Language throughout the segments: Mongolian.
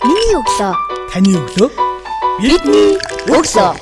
Миний өглөө. Таны өглөө. Бидний өглөө.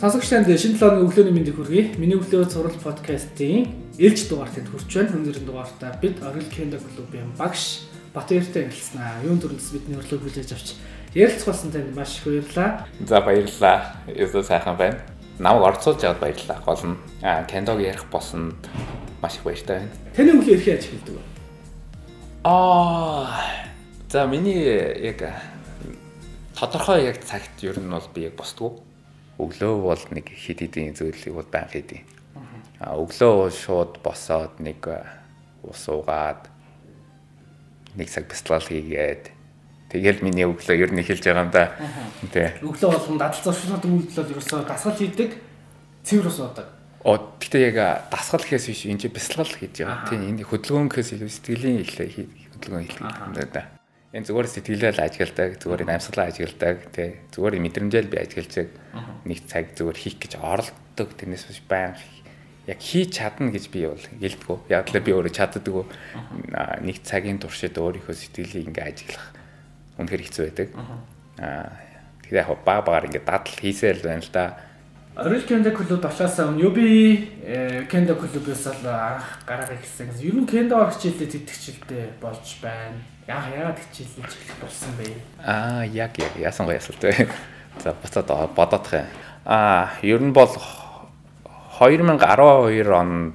Сонсогч танд шинэ 7 өдрийн өглөөний мэндийг хүргэе. Миний өглөө цуврал подкастын ээлж дугаар тэнд хүрч байна. Өнөөдрийн дугаартаа бид Орил Кенда клубын багш Батэртэй ярилцсанаа. Юун төрөлс бидний өрлөг хүлээж авч ярилцах болсон танд маш их баярлалаа. За баярлалаа. Өсөө сайхан байна. Намайг орцуулж аваад баярлалаа. Гол нь аа Кендог ярих болсонд маш их баяртай байна. Таны өглөө ирэхээ аж хэлдэг вэ? Аа за миний яг тодорхой яг цагт ер нь бол би яг босдгоо. Өглөө бол нэг хит хитийн зүйлийг бол баян хийдэг. Аа өглөө шууд босоод нэг ус уугаад нэг цаг бяцлал хийгээд тэгэл миний өглөө ер нь эхэлж байгаа юм да. Тэ. Өглөө болгон дадал зуршилтад үйлдэлэл ерөөсөө дасгал хийдэг. Цэвэр ус уудаг. Оо гэхдээ яг дасгал гэхээс биш энэ чинь бяцлал хийж байгаа. Тийм энэ хөдөлгөөн гэхээс илүү сэтгэлийн ихлэ хөдөлгөөн хэлдэг юм да. Энэ зүгээр сэтгэлээр ажигладаг, зүгээр амьсгалаа ажигладаг, тий. Зүгээр мэдрэмжэл би ажиглаж нэг цаг зүгээр хийх гэж оролддог. Тэрнээс биш баян яг хийж чадна гэж би бол гэлдэггүй. Яг л би өөрөө чаддаггүй. Нэг цагийн туршид өөрийнхөө сэтгэлийг ингээ ажиглах үнэхээр хэцүү байдаг. Аа тэгэхээр яг баг багаар ингээ дадал хийсэй л байна л да. Орил Кенда клуб болоосаа өмнө UB Кенда клубээс л анх гараа гэсэн. Ер нь Кенда хичээлээ тэтгэгчэлтэй болж байна. Яа яагаад хичээлээ хэлэх болсон бэ? Аа яг яг яасан гоё асуулт вэ? За буцаад бодоодох юм. Аа ер нь бол 2012 оны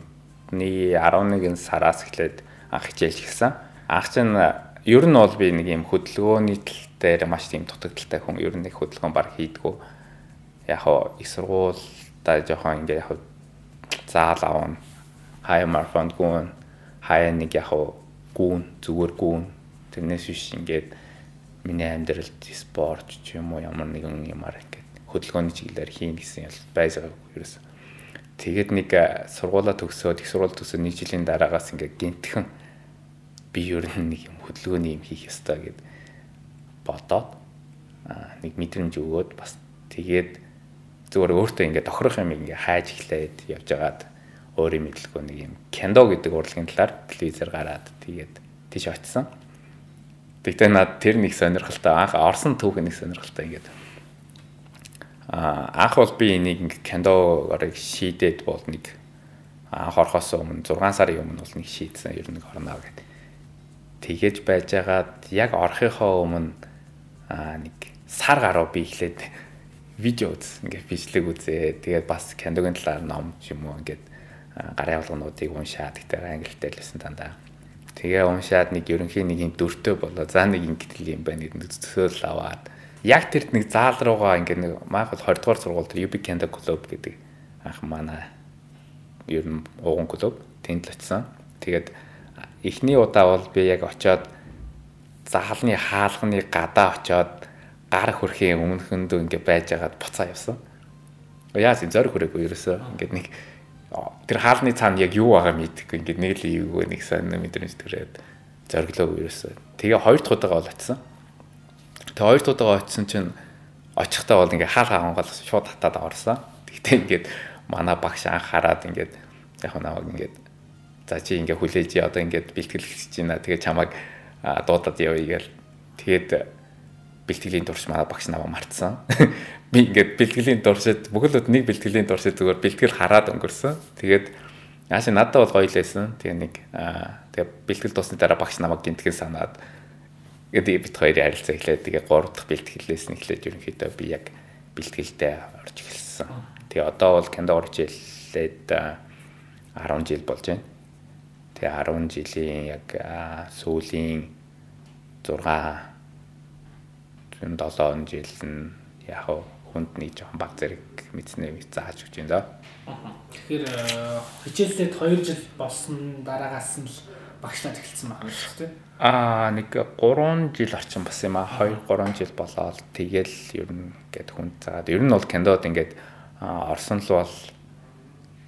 11 сараас эхлээд анх хичээлж гисэн. Анх чинь ер нь бол би нэг юм хөдөлгөөний тал дээр маш тийм дутагдaltaй хүн ер нь нэг хөдөлгөөн баг хийдгүү. Яг хоо их сургуультай жоохон ингээ яг заал авна. Хай марафон гүн хай нэг яг хоо гүн зүгээр гүн тэрнээс биш ингээд миний амьдралд спорт ч юм уу ямар нэгэн юмар ингээд хөдөлгөөний чиглэлээр хийн гэсэн юм байсаа ерөөсөн Тэгээд нэг сургуулаа төгсөөд их сургууль төгсөөд нэг жилийн дараагаас ингээ гинтхэн би ер нь нэг юм хөдөлгөөний юм хийх ёстой гэд бодоод нэг мэдрэмж өгөөд бас тэгээд зүгээр өөртөө ингээ тохирох юм ингээ хайж эхлээд явж байгаад өөрийн мэдлэгөө нэг юм кендо гэдэг урлагийн талаар телевизээр гараад тэгээд тийш очсон. Тэгтээ над тэр нэг сонирхолтой анх орсон түүх нэг сонирхолтой ингээд анх бол би энийг кендогоор шийдээд бол нэг анх орохоос өмнө 6 сарын өмнө бол нэг шийдсэн ер нь орно гэдэг. Тэгэж байжгаад яг орохынхоо өмнө нэг сар гаруй би эхлээд видео үз ингээд бичлэг үзээ. Тэгээд бас кендогийн талаар ном юм уу ингээд гарын явуулгуудыг уншаад гэтээ англитэй л байсан дандаа. Тэгээ уншаад нэг ерөнхийн нэг юм дөртөө болоо. За нэг ингэдэг юм байна гэдэг төсөөл аваад яг тэр нэг заал руугаа ингээ нэг бол 20 дугаар сургуульд UB Canada Club гэдэг анх манай ер нь ууган клуб тэнд л очисан. Тэгээд эхний удаа бол би яг очиод заалны хаалганы гадаа очиод гар хөрхийн өмнөхөндөө ингээ байж байгаад буцаа явсан. Яас энэ зориг хүрээгүй ерөөсөө ингээд нэг тэр хаалны цаана яг юу байгаа мэдхгүй ингээд нэг л ийгөө нэг сайн мэдрэмж төрөөд зориглоо ерөөсөө. Тэгээ хоёр дахь удаага бол очисан Тэгээ хоёр тудаага очисон чинь очихтаа бол ингээ хаал хаангал шууд хатаад орсон. Тэгтээ ингээд манай багш анх хараад ингээд яг наваг ингээд за чи ингээ хүлээж одоо ингээд бэлтгэл хийж байна. Тэгээ чамайг дуудаад явъя гээл. Тэгээд бэлтгэлийн турш манай багш наваа мартсан. Би ингээд бэлтгэлийн туршид бүхэлд нэг бэлтгэлийн туршид зүгээр бэлтгэл хараад өнгөрсөн. Тэгээд яаш надад бол гоё л байсан. Тэгээ нэг тэгээ бэлтгэл дуусны дараа багш намайг гинтгэн санаад Тэгээд бит хоёрын харилцаа эхлээд тэгээ 3 дахь бэлтгэлээс нь эхлээд ерөнхийдөө би яг бэлтгэлдээ орж эхэлсэн. Тэгээ одоо бол кендо орж эхлээд 10 жил болж байна. Тэгээ 10 жилийн яг сүүлийн 6 7 жил нь яг хүнд нэг жоохон баг зэрэг мэдснээ зааж өгч да. Тэгэхээр хичээллээд 2 жил болсон дараагаас нь л багшлаад эхэлсэн байна шүү дээ. Аа нэг 3 жил орчим бас юм аа 2 3 жил болоод тэгэл ер нь ингээд хүн заагаад ер нь бол кендод ингээд орсон л бол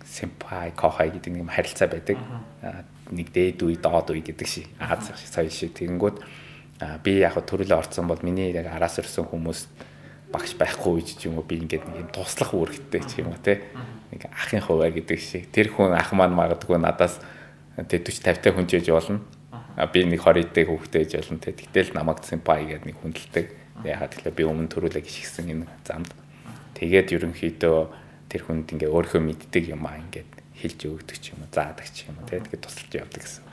симпай кохай гэдэг нэг юм харилцаа байдаг. Нэг дээд үе доод үе гэдэг шиг Аз соёл шиг. Тэгэнгүүт би яг төрөлөө орсон бол миний яг араас ирсэн хүмүүс багш байхгүй гэж юм уу? Би ингээд юм туслах үүрэгтэй ч юм уу те? Нэг ахын хуваар гэдэг шиг. Тэр хүн ах маань магадгүй надаас тэг 40 50 та хүн жиж болно. Би нэг 20 дэх хүүхдээ жиж болно те? Тэгтэл намайг симпай гэдэг нэг хүндэлдэг. Ягаад гэвэл би өмнө төрүүлээ гიშгсэн энэ замд. Тэгээд ерөнхийдөө тэр хүнд ингээ өөрийнхөө мэддэг юм аа ингээд хэлж өгдөг ч юм уу заадаг ч юм уу тэгээд тусалж явдаг гэсэн.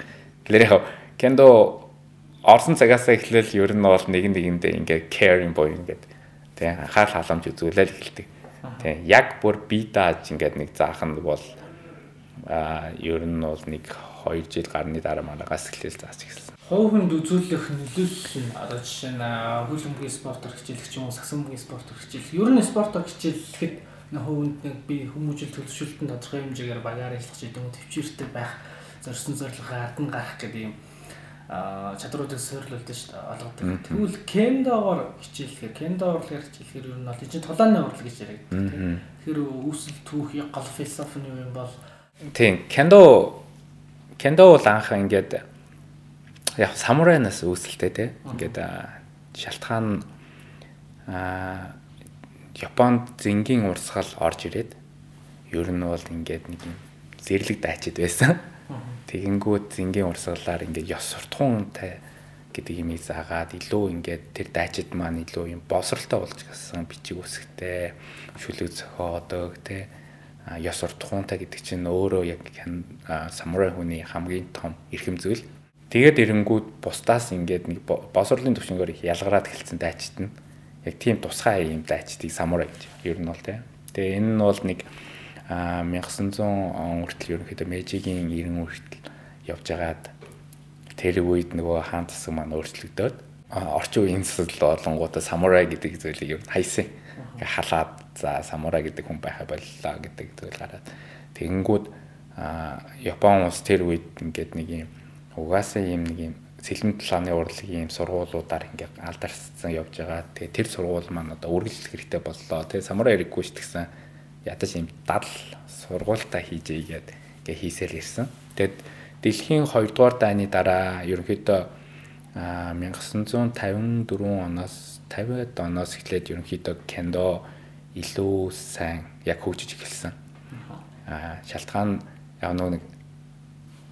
Тэгэхээр яг кендо орсон цагаасаа эхлээл ер нь бол нэг нэгэндээ ингээ caring boy ингээд тий анхаарал халамж үзүүлэл эхэлдэг. Тий яг бүр би дааж ингээд нэг заах нь бол а ер нь бол нэг 2 жил гарны дараа манагаас эхлээл зааж эхэлсэн. Хувь хүнд үзүүлэх нөлөөлөл нь одоо жишээ нь хөл өмгийн спортоор хичээлэх ч юм уу сагсан өмгийн спортоор хичээлэх. Ер нь спортоор хичээлэхэд хувьд нэг би хүмүүжил төлөвшөлтөнд тодорхой хэмжээгээр багаар ажиллах гэдэг нь төвчээртэй байх зорьсон зорилгоо ардан гарах гэдэг юм чадруудыг суйрлуулдаг шүү дээ олгодог. Тэгвэл кендогоор хичээлэхээр кендогоор хичээлэхээр ер нь бол чинь тулааны урлаг гэж яригддаг тийм. Тэгэхээр үүсэл түүх гол философи нь юу юм бол Тийм кендо кендо бол анх ингээд яг самурайнаас үүсэлтэй тийм. Ингээд шалтгаан а Японд зингийн урсгал орж ирээд ер нь бол ингээд нэг юм зэрлэг дайчид байсан. Тэгэнгүүт зингийн урсгалаар ингээд ёс суртахуунтай гэдэг юм заагаад илүү ингээд тэр дайчид маань илүү юм босролтой болж гасан бичиг үсгтэй шүлэг зохиодог те ёс суртахуунтай гэдэг чинь өөрөө яг самурай хүний хамгийн том эрхэм зүйл. Тэгээд эренгүүд бусдаас ингээд нэг босрлын төвшнгөөр ялгараад хэлсэн дайчид нь яг тийм тусгай юм дайчдыг самурай гэж ер нь бол те. Тэгээ энэ нь бол нэг 1900 он хүртэл ерөнхийдөө Мэжигийн 90 хүртэл явж байгаад тэр үед нөгөө хаан засаг маань өөрчлөгдөөд орчин үеийн засал болонгуудаа самурай гэдэг зүйлийг юу хайсан. Халаад за самурай гэдэг хүн байха боллоо гэдэг зүйл гараад тэгэнгүүт Япон улс тэр үед ингээд нэг юм угаасаа юм нэг юм сэлэн талааны урлагийн юм сургуулиудаар ингээд алдарсан явж байгаа. Тэгээ тэр сургууль маань одоо үргэлжлэх хэрэгтэй боллоо. Тэгээ самурай эрэггүй ч гэсэн ядаж юм дал сургуультаа хийжээгээд ингээ хийсэл ирсэн. Тэгэд дэлхийн 2 дугаар дайны дараа ерөнхийдөө 1954 оноос 50-ад оноос эхлээд ерөнхийдөө кендо илүү сайн яг хөгжиж эхэлсэн. Аа шалтгаан яг нэг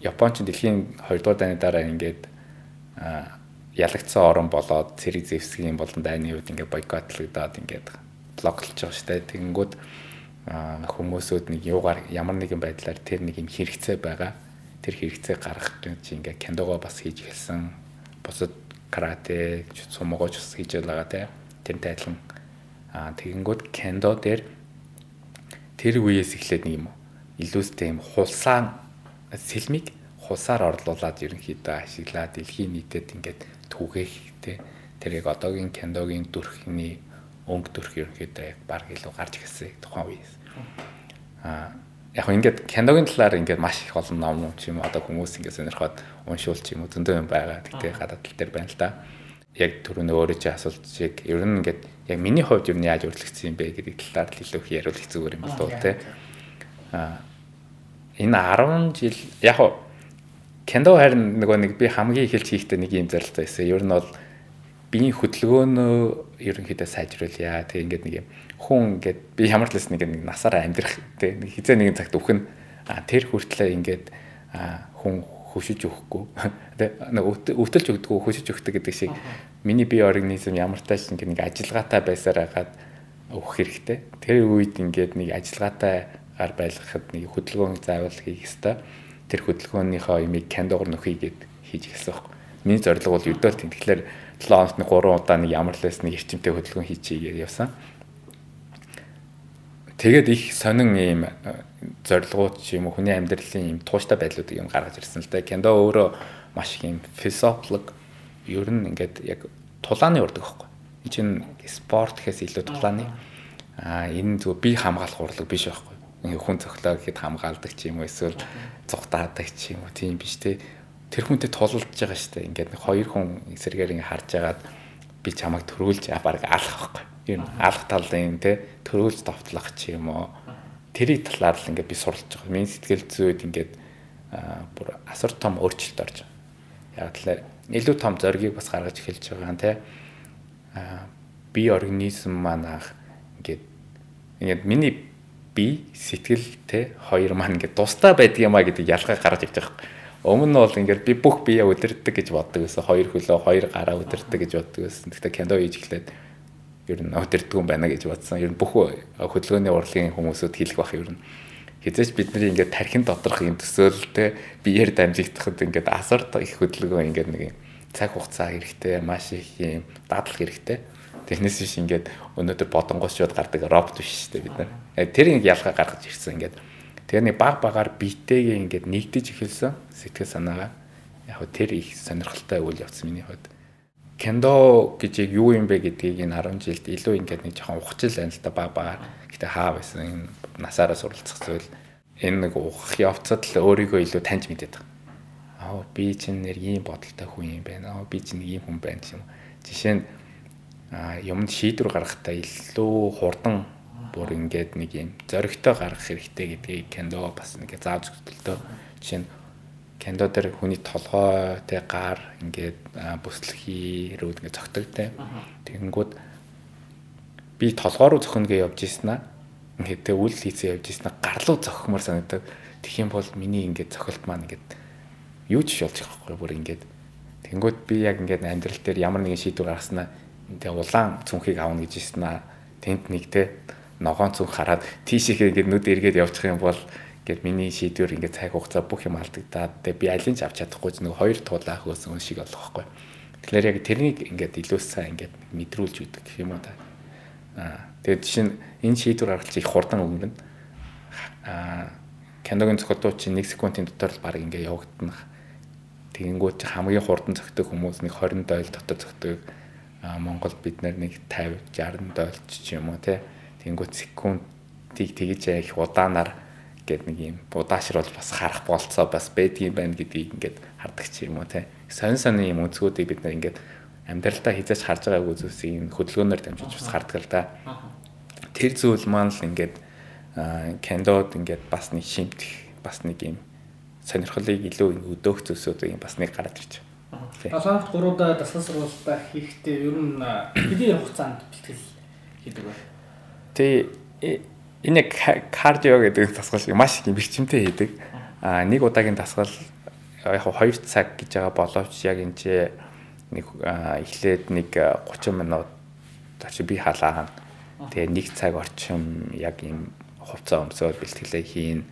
Японч дэлхийн 2 дугаар дайны дараа ингээд ялагдсан орн болоод цэрэг зэвсгийн болон дайны үед ингээд бойкотлогдоод ингээд блоклж байгаа штэ. Тэгэнгүүт хүмүүсүүд нэг юугаар ямар нэгэн байдлаар тэр нэг юм хэрэгцээ байгаа. Тэр хэрэгцээ гаргах гэж ингээ кендого бас хийж эхэлсэн. Бусад карате, сумогоч бас хийж байгаа те. Тэрнтэй адилхан аа тэгэнгүүт кендо дээр тэр үеэс эхлээд нэг юм илүүстэй юм хулсаан сэлмиг хулсаар орлуулад ерөнхийдөө ашиглаад дэлхийн нийтэд ингээд түгээх те. Тэр яг одоогийн кендогийн дүрхний өнгө төрх ерөнхийдөө яг баг илүү гарч ирсэн тухайн үеэс. Аа яг хөө ингээд киногийн талаар ингээд маш их олон ном ч юм одоо хүмүүс ингээд сонирхоод уншуул ч юм уу зөндөө юм байгаа. Тэгтээ гадаад тал дээр байна л да. Яг түрүүнээ өөрөө чи асуулт чиг ер нь ингээд яг миний хувьд ер нь яаж өөрчлөгдсөн юм бэ гэдэг талаар л илүү их яриулах зүгээр юм л доо тий. Аа энэ 10 жил яг хөө кино харин нөгөө нэг би хамгийн эхэлж хийхдээ нэг юм зорилготой байсан. Ер нь бол биеийн хөдөлгөөнөө ерөнхийдөө сайжруулъя. Тэг ингээд нэг юм хүн ингээд би ямар ч л нэг нэг насаараа амьдрах тэг нэг хизээ нэгэн цагт үхэн а тэр хүртлээр ингээд хүн хөшөж өгөхгүй тэг өвтөлж өгдөг хөшөж өгдөг гэдэг шиг миний бие организм ямар тааш ингээд нэг ажиллагаатай байсаар хагаад өгөх хэрэгтэй. Тэр үед ингээд нэг ажиллагаатай гар байлгахад нэг хөдөлгөөн заавал хийх ёстой. Тэр хөдөлгөөнийхөө имийг кандогор нөхөй гэд хийж эхэлсэн байхгүй. Миний зорилго бол өдөө тийм. Тэгэхээр 7 хоногт нэг 3 удаа нэг ямар л байсан нэг эрчимтэй хөдөлгөөн хийчихье явсан. Тэгээд их сонин ийм э, зорилгууд ч юм уу хүний амьдралын ийм тууштай байдлуудыг юм гаргаж ирсэн л да. Кендо өөрөө маш их ийм философик ер нь ингээд яг тулааны урдаг байхгүй. Энэ чинь спорт гэхээс илүү тулааны. Аа энэ зөв бие хамгаалах урлаг биш байхгүй. Ингээ хүн цохлоо гэхэд хамгаалдаг ч юм уу эсвэл зүгтаадаг ч юм уу тийм биш те тэр хүнтэй тулалдж байгаа дээ. Ингээд нэг хоёр хүн эсрэгээр ингээ харж агаад би чамайг төрүүлж баг алах байхгүй. Юу алах талын те төрүүлж товтлох ч юм уу. Тэрийг талаар л ингээ би суралж байгаа. Миний сэтгэл зүйд ингээд бүр асар том өөрчлөлт орж байгаа. Яг л илүү том зоригийг бас гаргаж эхэлж байгаа юм те. бие организм маань анх ингээд ингээд миний бие сэтгэл те хоёр маань ингээд тусдаа байдаг юмаа гэдэг ялгаа гарч ирж байгаа. Өмнө нь бол ингээд би бүх бие өдөрдөг гэж боддог байсан. Хоёр хөлөө, хоёр гараа өдөрдөг гэж боддог байсан. Гэхдээ кендо хийж эхлээд ер нь өдөрдөг юм байна гэж бодсон. Ер нь бүх хөдөлгөөний урлагийн хүмүүсүүд хэлэх бах ер нь хизээч бидний ингээд тархин доторх юм төсөөлөлтэй биеэр дамжигдахад ингээд асар их хөдөлгөөн ингээд нэг цаг хугацаа хэрэгтэй, маш их юм дадлах хэрэгтэй. Тэрнээс биш ингээд өнөөдөр бодонгоосчод гардаг робот биш шүү дээ бид нар. Э, тэр нэг ялгаа гаргаж ирсэн ингээд. Тэгээ нэг баг багаар биетэйгээ ингээд нэгдэж эхэлсэн сэтгэл санаагаа. Яг тэр их сонирхолтой үйл явц миний хувьд. Кендо гэж яг юу юм бэ гэдгийг энэ 10 жилд илүү ингээд нэг жоохон ухчил байна л да баг багаар. Гэтэ хаа байсан насаараа суралцах зүйл энэ нэг ухах явцад л өөрийгөө илүү таньж мэдээд байгаа. Аа би чинь нэр ийм бодолтой хүн юм байна. Аа би чинь ийм хүн байна юм. Жишээ нь юмд шийдвэр гаргахтаа илүү хурдан бүр ингээд нэг юм зоригтой гаргах хэрэгтэй гэдгийг кендо бас нэг заав зөвлөлтөө жишээ нь кендо дээр хүний толгой тэ гар ингээд бүслэхий рүү ингээд цогтөгтэй. Тэгэнгүүт би толгой руу зөхнө гэж явж ийснаа ингээд тэ үйл хийцээ явж ийснаа гар руу зохимор санагдаад тэгэх юм бол миний ингээд цохилт маань ингээд юу ч болж байхгүй бүр ингээд. Тэнгууд би яг ингээд амьдрал дээр ямар нэгэн шийдвэр гаргаснаа тэгээ улаан цүнхийг авна гэж ийснаа тэнд нэг тэ ногоон цүнх хараад тийшээ ингээд нүд эргээд явчих юм бол Гэт миний шийдвэр ингээд цаг хугацаа бүх юм алдагдаад тэгээ би алийг ч авч чадахгүй нэг хоёр туулаа хөөсөн шиг болох байхгүй. Тэгэхээр яг тэрнийг ингээд илүү сайн ингээд мэдрүүлж үүдэг гэх юм уу та. Аа тэгээд жишээ нь энэ шийдвэр гаргалт их хурдан өнгөрнө. Аа киногийн зохиолдоо чинь 1 секундын дотор л баг ингээд явагдана. Тэгэнгүүт хамгийн хурдан зөгтөг хүмүүс нэг 20 дойл дотор зөгтөг. Монголд бид нар нэг 50 60 дойлч ч юм уу те. Тэгэнгүүт секундыг тэгж их удаанаар гэд нэг юм удаашрал бас харах болцоо бас байдгийн байна гэдгийг ингээд хардаг ч юм уу те. Сонь сонь юм өнцгүүдийг бид нар ингээд амьдралдаа хизээч харж байгаагүй зүйлсийг хөдөлгөөнөөр дамжиж бас хардаг л да. Тэр зүйл маань л ингээд кендод ингээд бас нэг шимтэх бас нэг юм сонирхлыг илүү өдөөх зүйлсүүд юм бас нэг гараад ирж байна. Асаант 3 удаа дасгал сургалтаа хийхдээ ер нь хэдийн хугацаанд бэлтгэл хийдэг вэ? Тэ энэ кардио гэдэг дасгал маш их бэрчмтэй хийдэг. А нэг удаагийн дасгал яг 2 цаг гэж байгаа боловч яг энэ чи нэг эхлээд нэг 30 минут очи би халаана. Тэгээ нэг цаг орчим яг ийм хувцас өмсөөр бэлтгэлээ хийн.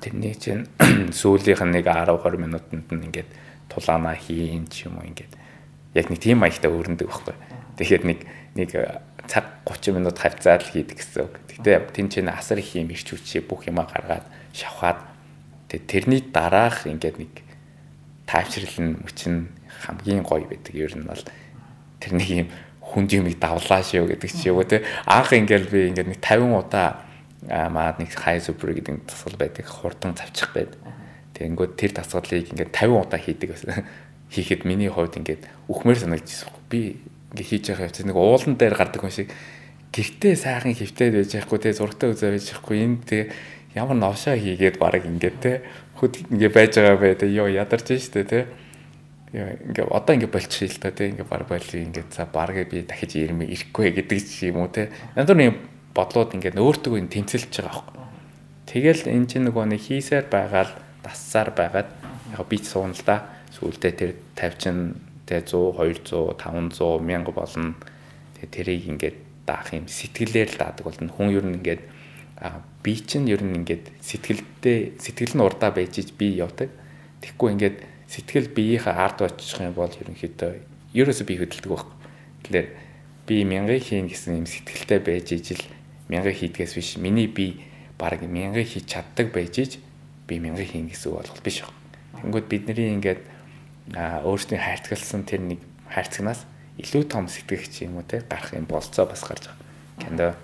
Тэрний чинь сүүлийнх нь нэг 10 20 минутанд нь ингээд тулаанаа хийн ч юм уу ингээд яг нэг тийм маягтай өрнөдөг байхгүй. Тэгэхээр нэг нэг цаг 30 минут хавцаад л хийдэг гэсэн үг. Гэтэ тэн чинь асар их юм ирч хүчээ бүх юмаа гаргаад шавхаад тэрний дараах ингээд нэг тайвшрал нь мөчин хамгийн гоё байдаг. Ер нь бол тэр нэг юм хүнд юмыг давлаа шүү гэдэг чи юу те анх ингээл би ингээд нэг 50 удаа маад нэг хай супер гэдэг тасгал байдаг хурдан завчих байд. Тэгэнгүүт тэр тасгалыг ингээд 50 удаа хийдэг байсан. Хийхэд миний хувьд ингээд үхмээр санагдчихсан. Би ингээ хийж байгаа явц. Нэг уулан дээр гардаг хүн шиг гэртээ сайхан хөвтөөд байж байхгүй те зургтаа үзээ байж байхгүй энэ те ямар новшоо хийгээд баг ингээд те хөд ингээ байж байгаа бай те ёо ядарч штэ те. Ингээ одоо ингээ болчих шил та те ингээ баг байл ингээ за баргээ би дахиж ирмэ ирэхгүй гэдэг ч юм уу те. Янз бүрийн бодлууд ингээ өөртөө энэ тэмцэлж байгаа байхгүй. Тэгэл эн чинь нөгөө нэг хийсээр байгаал тассаар байгаад яг би суун л да сүултээ тэр 50 чин тэ 100 200 500 1000 болно. Тэгээ тэрийг ингээд даах юм сэтгэлээр л даадаг болно. Хүн ер нь ингээд би чинь ер нь ингээд сэтгэлдээ сэтгэл нь урдаа байж иж би явдаг. Тэгэхгүй ингээд сэтгэл биеийнхээ ард очих юм бол ерөнхийдөө ерөөсөө би хөдөлдөг байхгүй. Тэгэхээр би мянган хийн гэсэн юм сэтгэлтэй байж ижил мянган хийдгээс биш миний би баг мянган хийж чаддаг байж иж би мянган хийн гэсэн үг бол биш. Тэнгүүд бидний ингээд өөрсдийн хайрцагласан тэр нэг хайрцагнаас илүү том сэтгэгч юм уу те гарах юм болцоо бас гарч байгаа. Кендо.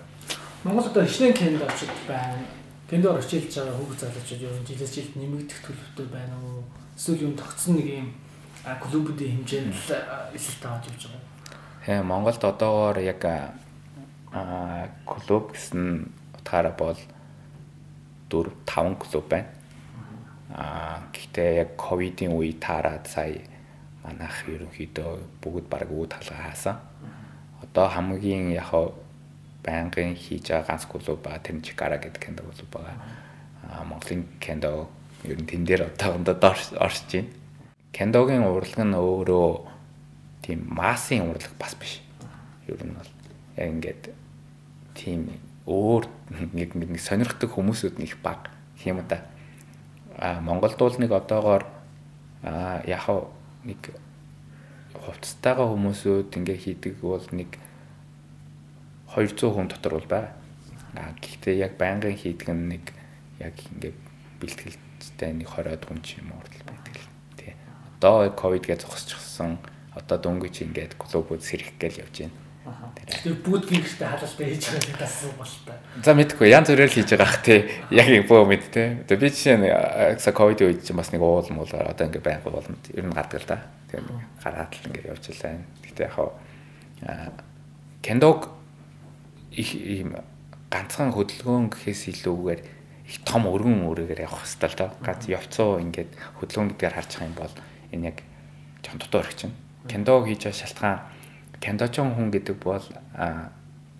Монгол одоо хичнээн кендо очиж байна. Кендоор очилж байгаа хүүхд залуучууд юу жилээс жилд нэмэгдэх төлөвтэй байна уу? Эсвэл юм тогтсон нэг юм клубүүдийн хэмжээнд л эсэлт тааж явж байгаа. Хэ Монголд одоогоор яг а клуб гэсэн утгаараа бол 4 5 клуб байна. Аа гэхдээ яг ковидын үе таарад сая манайх ерөнхийдөө бүгд баг үүд халгаа хаасан. одоо хамгийн яг байнгын хийж байгаа ганц клуб ба тэр Чикара гэдэг кендо клуб байгаа. Аа Монголын кендо ер нь тэн дээр одоохондоо орж байна. Кендогийн урлаг нь өөрөө тийм массын урлаг бас биш. Ер нь бол яг ингээд тийм өөр нэг нэг сонирхдаг хүмүүсүүд нэг баг тийм үү та. А Монголд бол нэг одоогоор яг нэг хувцастайгаа хүмүүсүүд ингээ хийдэг бол нэг 200 хүн дотор бол байгаа. А гэхдээ яг байнгын хийдэг нь нэг яг ингээ бэлтгэлтэй нэг 20-од хүн ч юм уу байдаг л. Тий. Одоо ковид гэж зогсчихсан. Одоо дөнгөж ингээд клубүүд сэрэх гээл явж байна. Тэр бүгд гинхтэй халалтай хийж байгаа гэдэг асуу бол та. За мэдгүй янз бүрээр л хийж байгаа ах тий. Яг бөө мэд тий. Тэгээ би чинь са ковид үед чинь бас нэг уул муул одоо ингээ байнга болно. Ер нь гардаг л да. Тэгээ гараад л ингээ явж байлаа. Гэтэ яг аа кендог их ийм ганцхан хөдөлгөөн гэхээс илүүгээр их том өргөн өрөөгөр явах хэрэгтэй л доо. Гац явцуу ингээд хөдөлгөөн гэдгээр харж байгаа юм бол энэ яг жон дотоо өргөч чинь. Кендо хийж байгаа шалтгаан кендочон хүн гэдэг бол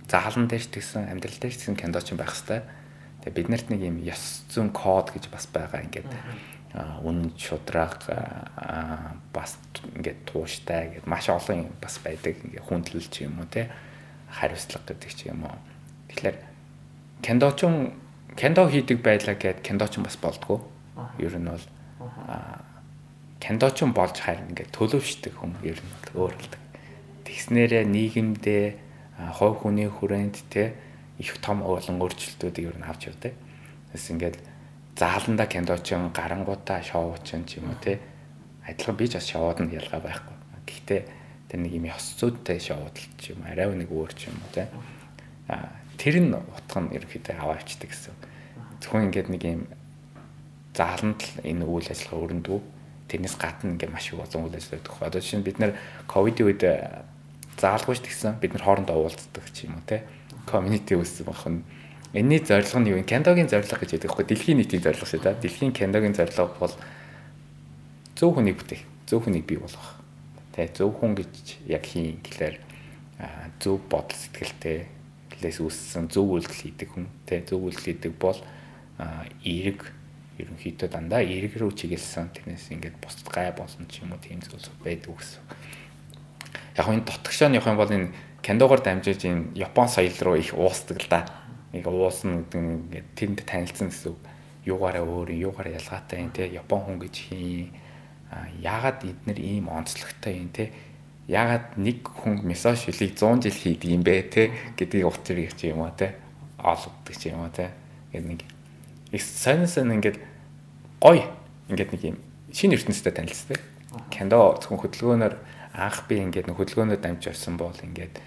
заалан дээр ч тэгсэн амьдрал дээр ч тэгсэн кендочин байх хэрэгтэй. Тэгээ бид нарт нэг юм ёс зүйн код гэж бас байгаа ингээд үн шудраг бас ингээд тууштай гэдэг маш олон бас байдаг ингээд хүндлэл ч юм уу те хариуцлага гэдэг ч юм уу. Тэгэхээр кендочин кендо хийдэг байлаа гэд кендочин бас болдгоо. Ер нь бол кендочин болж харин ингээд төлөвшдөг хүн ер нь бол өөр болдог. Тэгснээрээ нийгэмдээ хувь хүний хүрээнд те их том олон өөрчлөлтүүдийг ер нь авч явдаг. Тэс ингээд зааланда кендочин гарангуудаа шоучин ч юм уу те адилхан би ч бас шоуд нь ялгаа байхгүй. Гэхдээ тэр нэг юм ёс зүйтэй шоуд л ч юм арай нэг өөр ч юм уу те. А тэр нь утга нь ерөнхийдөө аваа авчдаг гэсэн. Зөвхөн ингээд нэг юм зааланд л энэ үйл ажиллагаа өрнөдгөө тэрнээс гадна ингээд маш их олон үйл ажиллагаа өгөх. Одоо жишээ нь бид нэр ковидын үед заалгүйч тэгсэн бид нар хоорондоо уулздаг ч юм уу те. Community үүссэн байх нь Энийний зорилго нь юу вэ? Кендогийн зорилго гэж яддаг байхгүй дэлхийн нийтийн зорилго шүү дээ. Дэлхийн кендогийн зорилго бол зөв хүнийг бүтээх, зөв хүнийг бий болгох. Тэ зөв хүн гэж яг хийн гэхлээр зөв бодол сэтгэлтэй лээс үүссэн зөв үйлдэл хийдэг хүн. Тэ зөв үйлдэл хийдэг бол эерэг ерөнхийдөө дандаа эерэг рүү чиглэсэн тэрнээс ингээд бусд гай болсон ч юм уу тийм зүйл байдаг гэсэн. Яг энэ дотгошоо явах юм бол энэ кендогоор дамжиж энэ Япон соёл руу их уусдаг л да. Нэг уусна гэдэг нь ингээд тэнд танилцсан гэсэн үг. Юугаараа өөр, юугаараа ялгаатай юм те. Япон хүн гэж хий. А яагаад эднэр ийм онцлогтой юм те? Яагаад нэг хүн месо шилийг 100 жил хийдэг юм бэ те? Гэдгийг утгыг чи юм уу те. Олгодог чи юм уу те. Гэдэг нэг их сонь сонь ингээд гой ингээд нэг юм шинэ ертөнцтэй танилцдаг. Кендо зөвхөн хөдөлгөөнөөр анх би ингээд нэг хөдөлгөөнөөр дамж явсан бол ингээд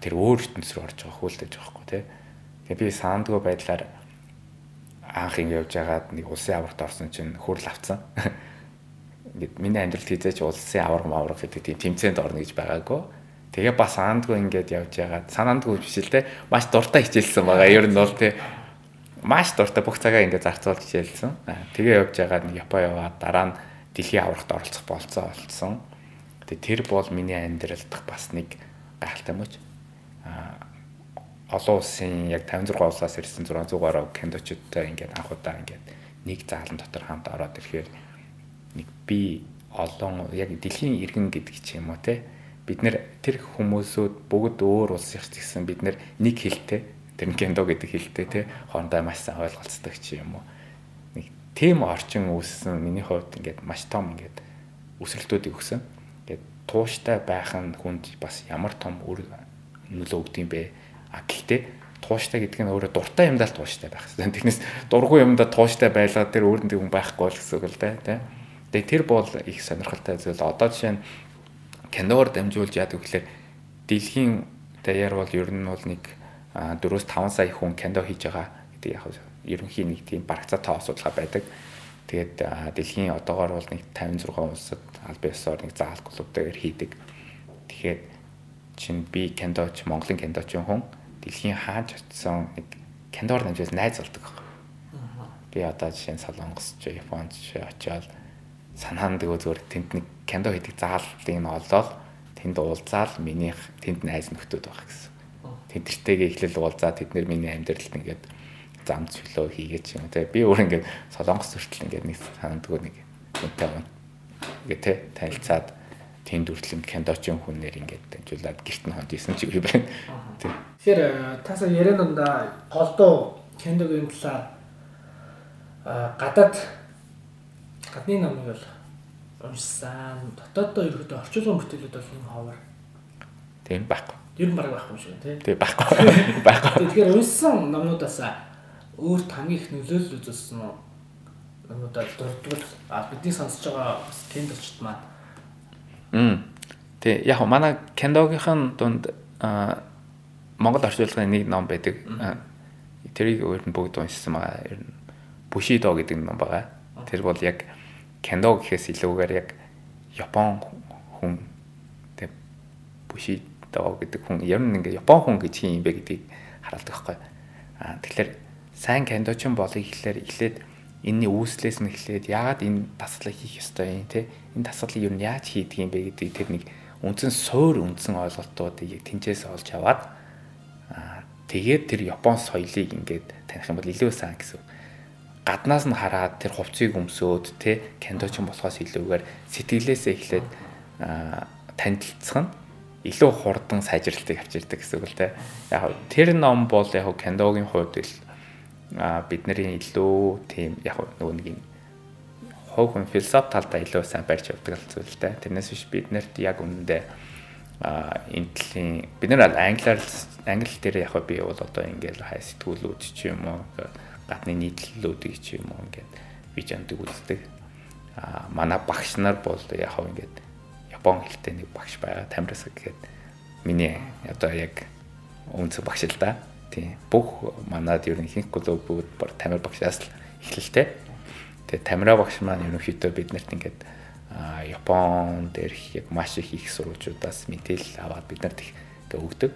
тэр өөр ертөнц рүү орж байгаа хүлдэж байгаа хгүй те Тэгээ би саандгүй байдлаар анх ингэ явж байгаад нэг улсын аварт орсон чинь хурл авцсан. Ингээд миний амьдралд хийжээч улсын аварга мавраг гэдэг тийм тэмцээнд орно гэж байгаагүй. Тэгээ бас саандгүй ингээд явж байгаад санаандгүй биш л те маш дуртай хичээлсэн байгаа. Ер нь бол те маш дуртай бүх цагаа ингээд зарцуулж хичээлсэн. Тэгээ явж байгаад нэг Япон яваад дараа нь дэлхийн аврагт оролцох болцоо олцсон. Тэгээ тэр бол миний амьдралдах бас нэг гайхалтай мөч. Аа олон улсын яг 56 улсаас ирсэн 600 гаруй кендочдтой ингээд анх удаа ингээд нэг заалан дотор хамт ороод ирэхээр нэг би олон яг дэлхийн иргэн гэдэг ч юм уу те бид нэр тэр хүмүүсүүд бүгд өөр улс их гэсэн бид нэг хэлтэй тэр кендо гэдэг хэлтэй те хоорондоо маш сайн ойлголцдог ч юм уу? Нэг тийм орчин үүссэн миний хувьд ингээд маш том ингээд өсрэлтүүдийг өгсөн тууштай байх нь хүнд бас ямар том үр нөлөө өгд юм бэ А гэхдээ тууштай гэдэг нь өөрөө дуртай юмдаа л тууштай байх хэрэгтэй. Тэрнээс дургүй юмдаа тууштай байлаа тэр өөрөндөө хүн байхгүй л гэсэн үг л дээ. Тэгээ тэр бол их сонирхолтой зүйл. Одоо жишээ нь киноор дамжуулж яадаг гэхээр дэлхийн даяар бол ер нь бол нэг 4-5 сая хүн кино хийж байгаа гэдэг яг ерөнхийн нэг тийм барагцаа тоо асуудал байдаг. Тэгээд дэлхийн одоогоор бол нэг 56 улсад аль биесээр нэг заал клубтэйгээр хийдэг. Тэгэхээр чинь би киноч Монголын киноч хүн дэлхийн хааж очисон нэг киноор дамжуул найз болдог. Би одоо жишээ нь Солонгос ч Японд ч очиод санаанд өгөө зүгээр тэнд нэг кино хийдэг зааллыг нь олоод тэнд уулзаал минийх тэнд найз нөхдөд байх гэсэн. Тэдэртэйгээ эхлэл уулзаад тэд нэр миний амьдралд ингээд зам чөлөө хийгээч юм те би өөр ингээд солонгос хүртэл ингээд нэг санагдгүй нэг үнтэй байна. Ингээд те танилцаад тэнд үртлэн кендочин хүнээр ингээд дамжуулаад гэрт нь хонд исэн ч үгүй байна. Тийм. Тэгэхээр тасаа яриананда холдоо кендогийн талаар гадаад гадны номыг бол уншсан. Дотооддоо ерөөдөө орчуулгын бүтээлүүд бол юм ховор. Тийм байхгүй. Ер нь баг байхгүй юм шиг тийм. Тийм байхгүй. Байхгүй. Тэгэхээр уншсан номнуудаас өөрт хамгийн их нөлөөлөл үзүүлсэн номнуудад дурдвал а бидний сонсож байгаа бас кендочд маань. Мм. Тэг яг манай кендогийнхэн дунд Монгол орчуулгын нэг ном байдаг. Тэрийг өөр нь бүгд уншсан байгаа. Ер нь Бушидо гэдэг ном байгаа. Тэр бол яг кендо гэхээс илүүгээр яг Япон хүн тэг Бушидо гэдэг хүн ер нь ингээ Япон хүн гэж юм бэ гэдгийг харуулдаг байхгүй. Аа тэгэхээр сайн кендочин болыг ихлээр эхлээд энэний үүслээс нь эхлээд яагаад энэ дасгалыг хийх ёстой юм те энэ дасгалыг ер нь яаж хийдэг юм бэ гэдэг тэр нэг үндсэн суур үндсэн ойлголтуудыг тэнцээс олж аваад аа тэгээд тэр Япон соёлыг ингээд таних юм бол илүү сайн гэсэн гаднаас нь хараад тэр хувцсыг өмсөөд тэ кендочин болохоос илүүгээр сэтгэлээсээ эхлээд танилцах нь илүү хурдан сайжралтыг авчирдаг гэсэн үг л тэ. Яг тэр ном бол яг кендогийн хувьд л бидний илүү тийм яг нөгөө нэг юм хов хүн философи талдаа илүү сайн барьж явдаг зүйл тэ. Тэрнээс биш бид нарт яг үнэндээ а энэ төрлийн бид нар англиар англи дээр яг би бол одоо ингээл хай сэтгүүлүүд ч юм уу гадны нийтлэлүүдийг ч юм уу ингээд видеонд үздэг. Аа манай багш нар бол яг ингээд Япон хэлтэй нэг багш байгаа. Тамирас гэхэд миний одоо яг үнцэг багш л да. Тийм. Бүх манад ер нь ихэнх клубүүд бар тамир багшаас л эхлэлтэй. Тэгээ тамира багш маань ерөнхийдөө биднэрт ингээд Япон дээрх яг маш их их сурвалжуудаас мэдээлэл аваад биднэрт их өгдөг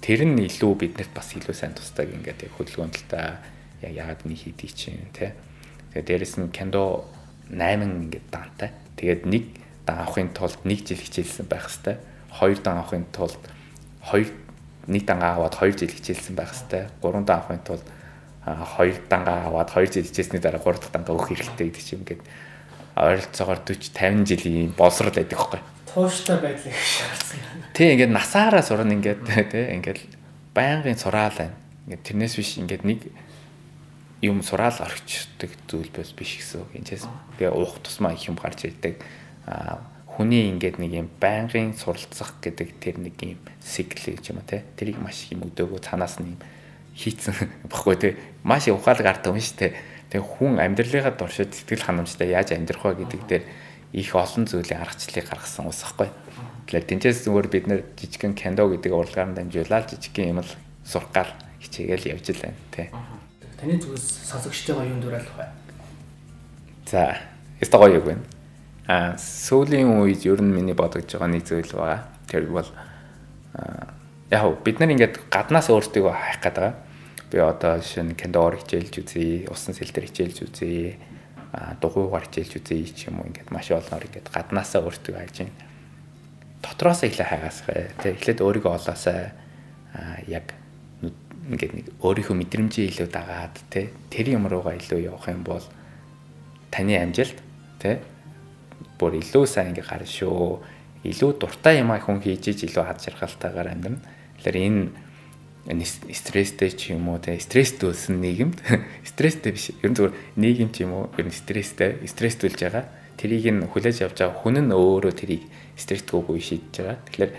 тэр нь илүү биднэрт бас илүү сайн тусдаг ингээд яг хөдөлгөөнөлтэй яг яагаад нэг хийдий чинь тий. Тэгээд дээрэс нь кендо 8 ингээд даантай. Тэгээд нэг дан авахын тулд нэг жил хичээлсэн байх хэвээр. Хоёр дан авахын тулд хоёр нэг дангаа аваад хоёр жил хичээлсэн байх хэвээр. Гурван дан авахын тулд хоёр дангаа аваад хоёр жил хичээлсний дараа гурав дахь дангаа өгөх хэрэгтэй гэдэг чинь ингээд ойролцоогоор 40 50 жилийн боловсрол байдаг хөөхгүй тууштай байдлыг шаардсан. Тий ингээд насаараа сурна ингээд тий ингээд байнгын сураал байна. Ингээд тэрнээс биш ингээд нэг юм сураал орчдөг зүйл бас биш гэсэн үг. Энэчээс тэгээ уух тусмаа их юм гарч ирдэг. Аа хүний ингээд нэг юм байнгын суралцах гэдэг тэр нэг юм сикл гэж юм тий. Тэрийг маш их юм өдөөгөө цанаас нь юм хийцэн баггүй тий. Маш ухаалаг ард юм шүү дээ. Тэгээ хүн амьдралынхаа дуршид сэтгэл ханамжтай яаж амьдрах вэ гэдэг дээр их олон зүйлийн аргачлалыг гаргасан ус ахгүй. Тэгэхээр тэнцээс зүгээр бид нэр жижигхэн кендо гэдэг уралгаар дамжуулаад жижигхэн юм л сурах гал хичээгээл явж л байна тий. Таны зүгээс сонсогчтойгоо юунд дураалах вэ? За, яста гоё юм байна. А сүүлийн үед ер нь миний бодож байгаа нэг зүйл байгаа. Тэр бол яг бид нар ингээд гаднаас өөртөө хайх гэдэг. Би одоо жишээ нь кендор хичээлж үзье, усан сэлтэр хичээлж үзье дугуйгаар хичээлж үзье ч юм уу ингээд маш олноор ингээд гаднаасаа өөртөө хайж байна. Дотроос эхлээ хайгаасаа тий эхлээд өөрийгөө олоосаа яг ингээд нэг өөрийнхөө мэдрэмжээ илүү дагаад тий тэр юм руугаа илүү явах юм бол таны амжилт тий бүр илүү сайн ингээ гарна шүү. Илүү дуртай юм а хүн хийж иж илүү хад жаргалтайгаар амьдрна. Тэгэхээр энэ стресстэй ч юм уу те стресстэй болсон нийгэмд стресстэй биш ер нь зүгээр нийгэм ч юм уу ер нь стресстэй стресстүүлж байгаа тэрийг нь хүлээж авч байгаа хүн нь өөрөө тэрийг стресстгүйгүй шийдэж байгаа тэгэхээр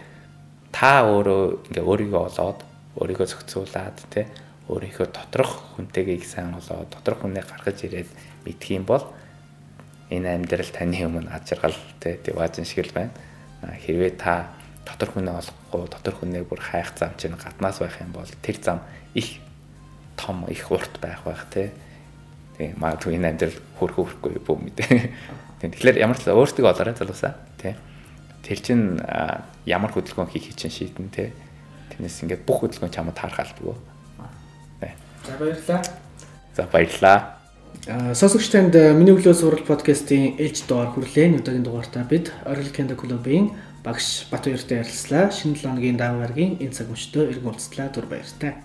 та өөрөө ингээ өөрийгөө олоод өөрийгөө зохицуулаад те өөрийнхөө доторх хүнтэйгээ их сайн олоод доторх хүнээ гаргаж ирээд мэдх юм бол энэ амьдрал таны өмнө ад жаргал те diwaжин шиг л байна хэрвээ та дотор хүнээ олохгүй дотор хүнээ бүр хайх зам чинь гаднаас байх юм бол тэр зам их том их урт байх байх тий. Тэгээ магадгүй энэ амьдрал хөрх хөрхгүй бөө мэдээ. Тэгэхээр ямар ч өөртөө олоорой залуусаа тий. Тэр чин ямар хөдөлгөөн хийх чинь шийдэн тий. Тэрнээс ингээд бүх хөдөлгөөн чамд таарах албагүй. За баярлалаа. За баярлалаа. Сонсогч танд миний өглөө сурал подкастын ээлж дугаар хүрлээ. Өдөөгийн дугаартаа бид Oral Candy Club-ийн багш Батбаяртай ярилцлаа. Шинэ 7 өдрийн даваа гарагийн энэ цаг мөчтөө иргэн уулзлаа. Түр баяртай.